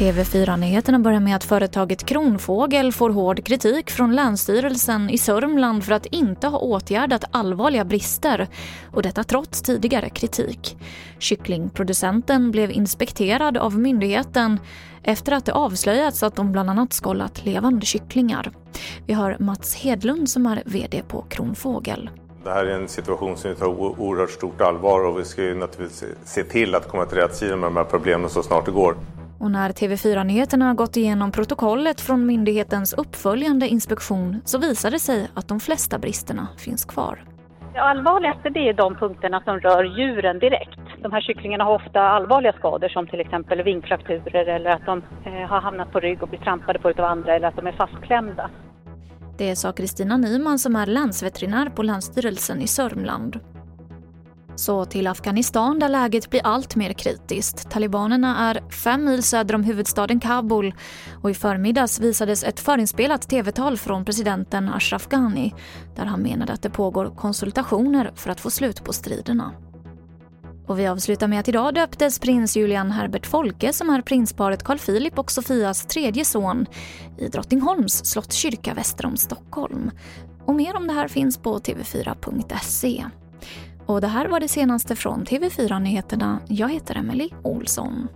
TV4-nyheterna börjar med att företaget Kronfågel får hård kritik från Länsstyrelsen i Sörmland för att inte ha åtgärdat allvarliga brister och detta trots tidigare kritik. Kycklingproducenten blev inspekterad av myndigheten efter att det avslöjats att de bland annat skållat levande kycklingar. Vi har Mats Hedlund som är VD på Kronfågel. Det här är en situation som vi tar oerhört stort allvar och vi ska naturligtvis se till att komma till rättsida med de här problemen så snart det går. Och när TV4-nyheterna har gått igenom protokollet från myndighetens uppföljande inspektion så visar det sig att de flesta bristerna finns kvar. Det allvarligaste det är de punkterna som rör djuren direkt. De här kycklingarna har ofta allvarliga skador som till exempel vingfrakturer eller att de eh, har hamnat på rygg och blir trampade på av andra eller att de är fastklämda. Det sa Kristina Nyman som är länsveterinär på Länsstyrelsen i Sörmland. Så till Afghanistan där läget blir allt mer kritiskt. Talibanerna är fem mil söder om huvudstaden Kabul och i förmiddags visades ett förinspelat tv-tal från presidenten Ashraf Ghani där han menade att det pågår konsultationer för att få slut på striderna. Och vi avslutar med att idag döptes prins Julian Herbert Folke som är prinsparet Carl Philip och Sofias tredje son i Drottningholms slottskyrka väster om Stockholm. Och mer om det här finns på tv4.se. Och det här var det senaste från TV4 Nyheterna. Jag heter Emily Olsson.